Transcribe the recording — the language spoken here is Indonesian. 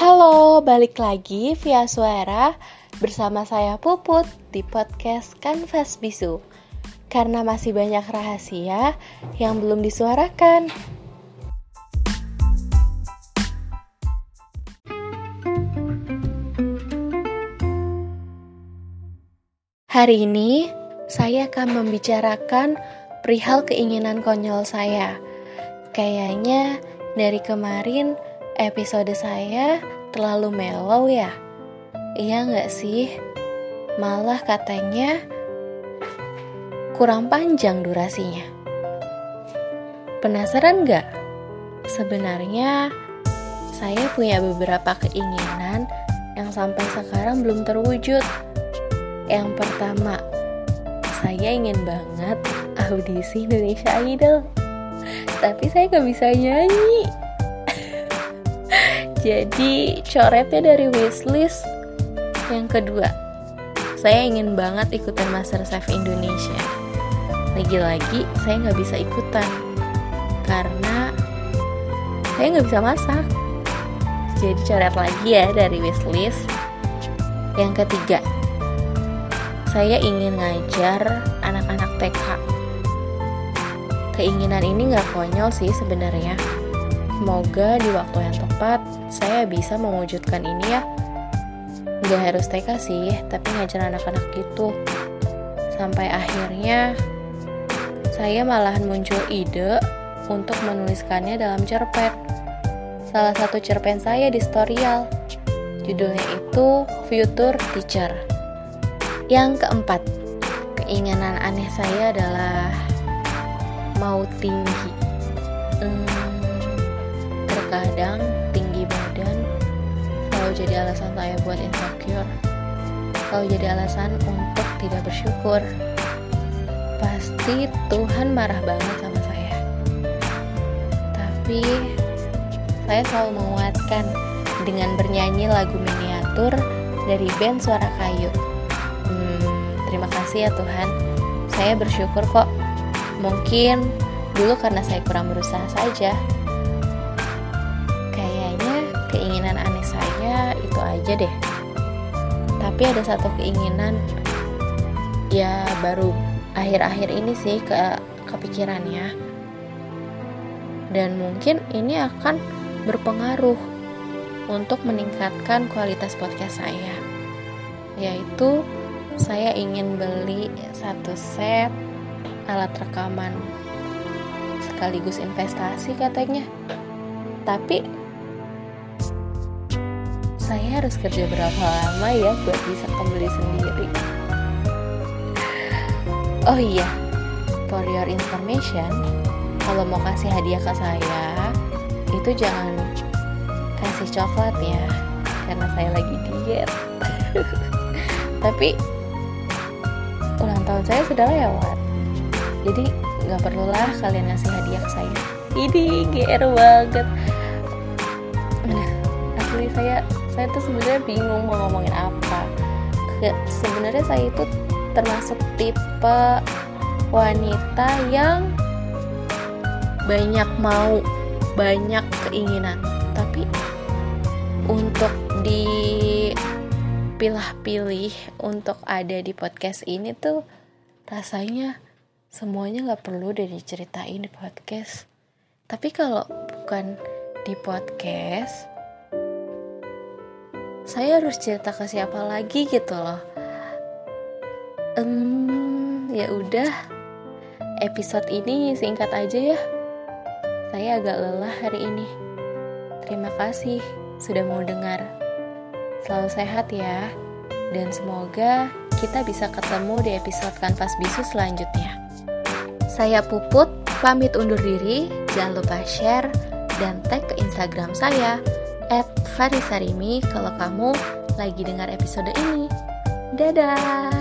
Halo, balik lagi via suara bersama saya Puput di podcast Kanvas Bisu. Karena masih banyak rahasia yang belum disuarakan. Hari ini saya akan membicarakan perihal keinginan konyol saya. Kayaknya dari kemarin episode saya terlalu mellow ya. Iya nggak sih? Malah katanya kurang panjang durasinya. Penasaran nggak? Sebenarnya saya punya beberapa keinginan yang sampai sekarang belum terwujud. Yang pertama, saya ingin banget audisi Indonesia Idol. Tapi saya gak bisa nyanyi. Jadi coretnya dari wishlist. Yang kedua, saya ingin banget ikutan Masterchef Indonesia. Lagi-lagi saya nggak bisa ikutan karena saya nggak bisa masak. Jadi coret lagi ya dari wishlist. Yang ketiga, saya ingin ngajar anak-anak TK. Keinginan ini nggak konyol sih sebenarnya. Semoga di waktu yang tepat saya bisa mewujudkan ini ya. Nggak harus TK sih, tapi ngajar anak-anak gitu. Sampai akhirnya saya malahan muncul ide untuk menuliskannya dalam cerpen. Salah satu cerpen saya di Storyal. Judulnya itu Future Teacher. Yang keempat, keinginan aneh saya adalah mau tinggi. Hmm, jadi alasan saya buat insecure. Selalu jadi alasan untuk tidak bersyukur. Pasti Tuhan marah banget sama saya. Tapi saya selalu menguatkan dengan bernyanyi lagu miniatur dari band Suara Kayu. Terima kasih ya Tuhan. Saya bersyukur kok. Mungkin dulu karena saya kurang berusaha saja. Keinginan aneh saya itu aja deh. Tapi ada satu keinginan ya baru akhir-akhir ini sih ke kepikirannya. Dan mungkin ini akan berpengaruh untuk meningkatkan kualitas podcast saya. Yaitu saya ingin beli satu set alat rekaman sekaligus investasi katanya tapi saya harus kerja berapa lama ya buat bisa kembali sendiri? Oh iya for your information kalau mau kasih hadiah ke saya itu jangan kasih coklat ya karena saya lagi diet. Tapi ulang tahun saya sudah lewat jadi nggak perlulah kalian ngasih hadiah ke saya. Ini GR banget. Asli saya saya tuh sebenarnya bingung mau ngomongin apa sebenarnya saya itu termasuk tipe wanita yang banyak mau banyak keinginan tapi untuk di pilah-pilih untuk ada di podcast ini tuh rasanya semuanya nggak perlu deh diceritain di podcast. Tapi kalau bukan di podcast, saya harus cerita ke siapa lagi gitu loh. Um, ya udah, episode ini singkat aja ya. Saya agak lelah hari ini. Terima kasih sudah mau dengar. Selalu sehat ya, dan semoga kita bisa ketemu di episode Kanvas Bisu selanjutnya. Saya Puput, pamit undur diri, jangan lupa share dan tag ke Instagram saya at Farisarimi kalau kamu lagi dengar episode ini. Dadah!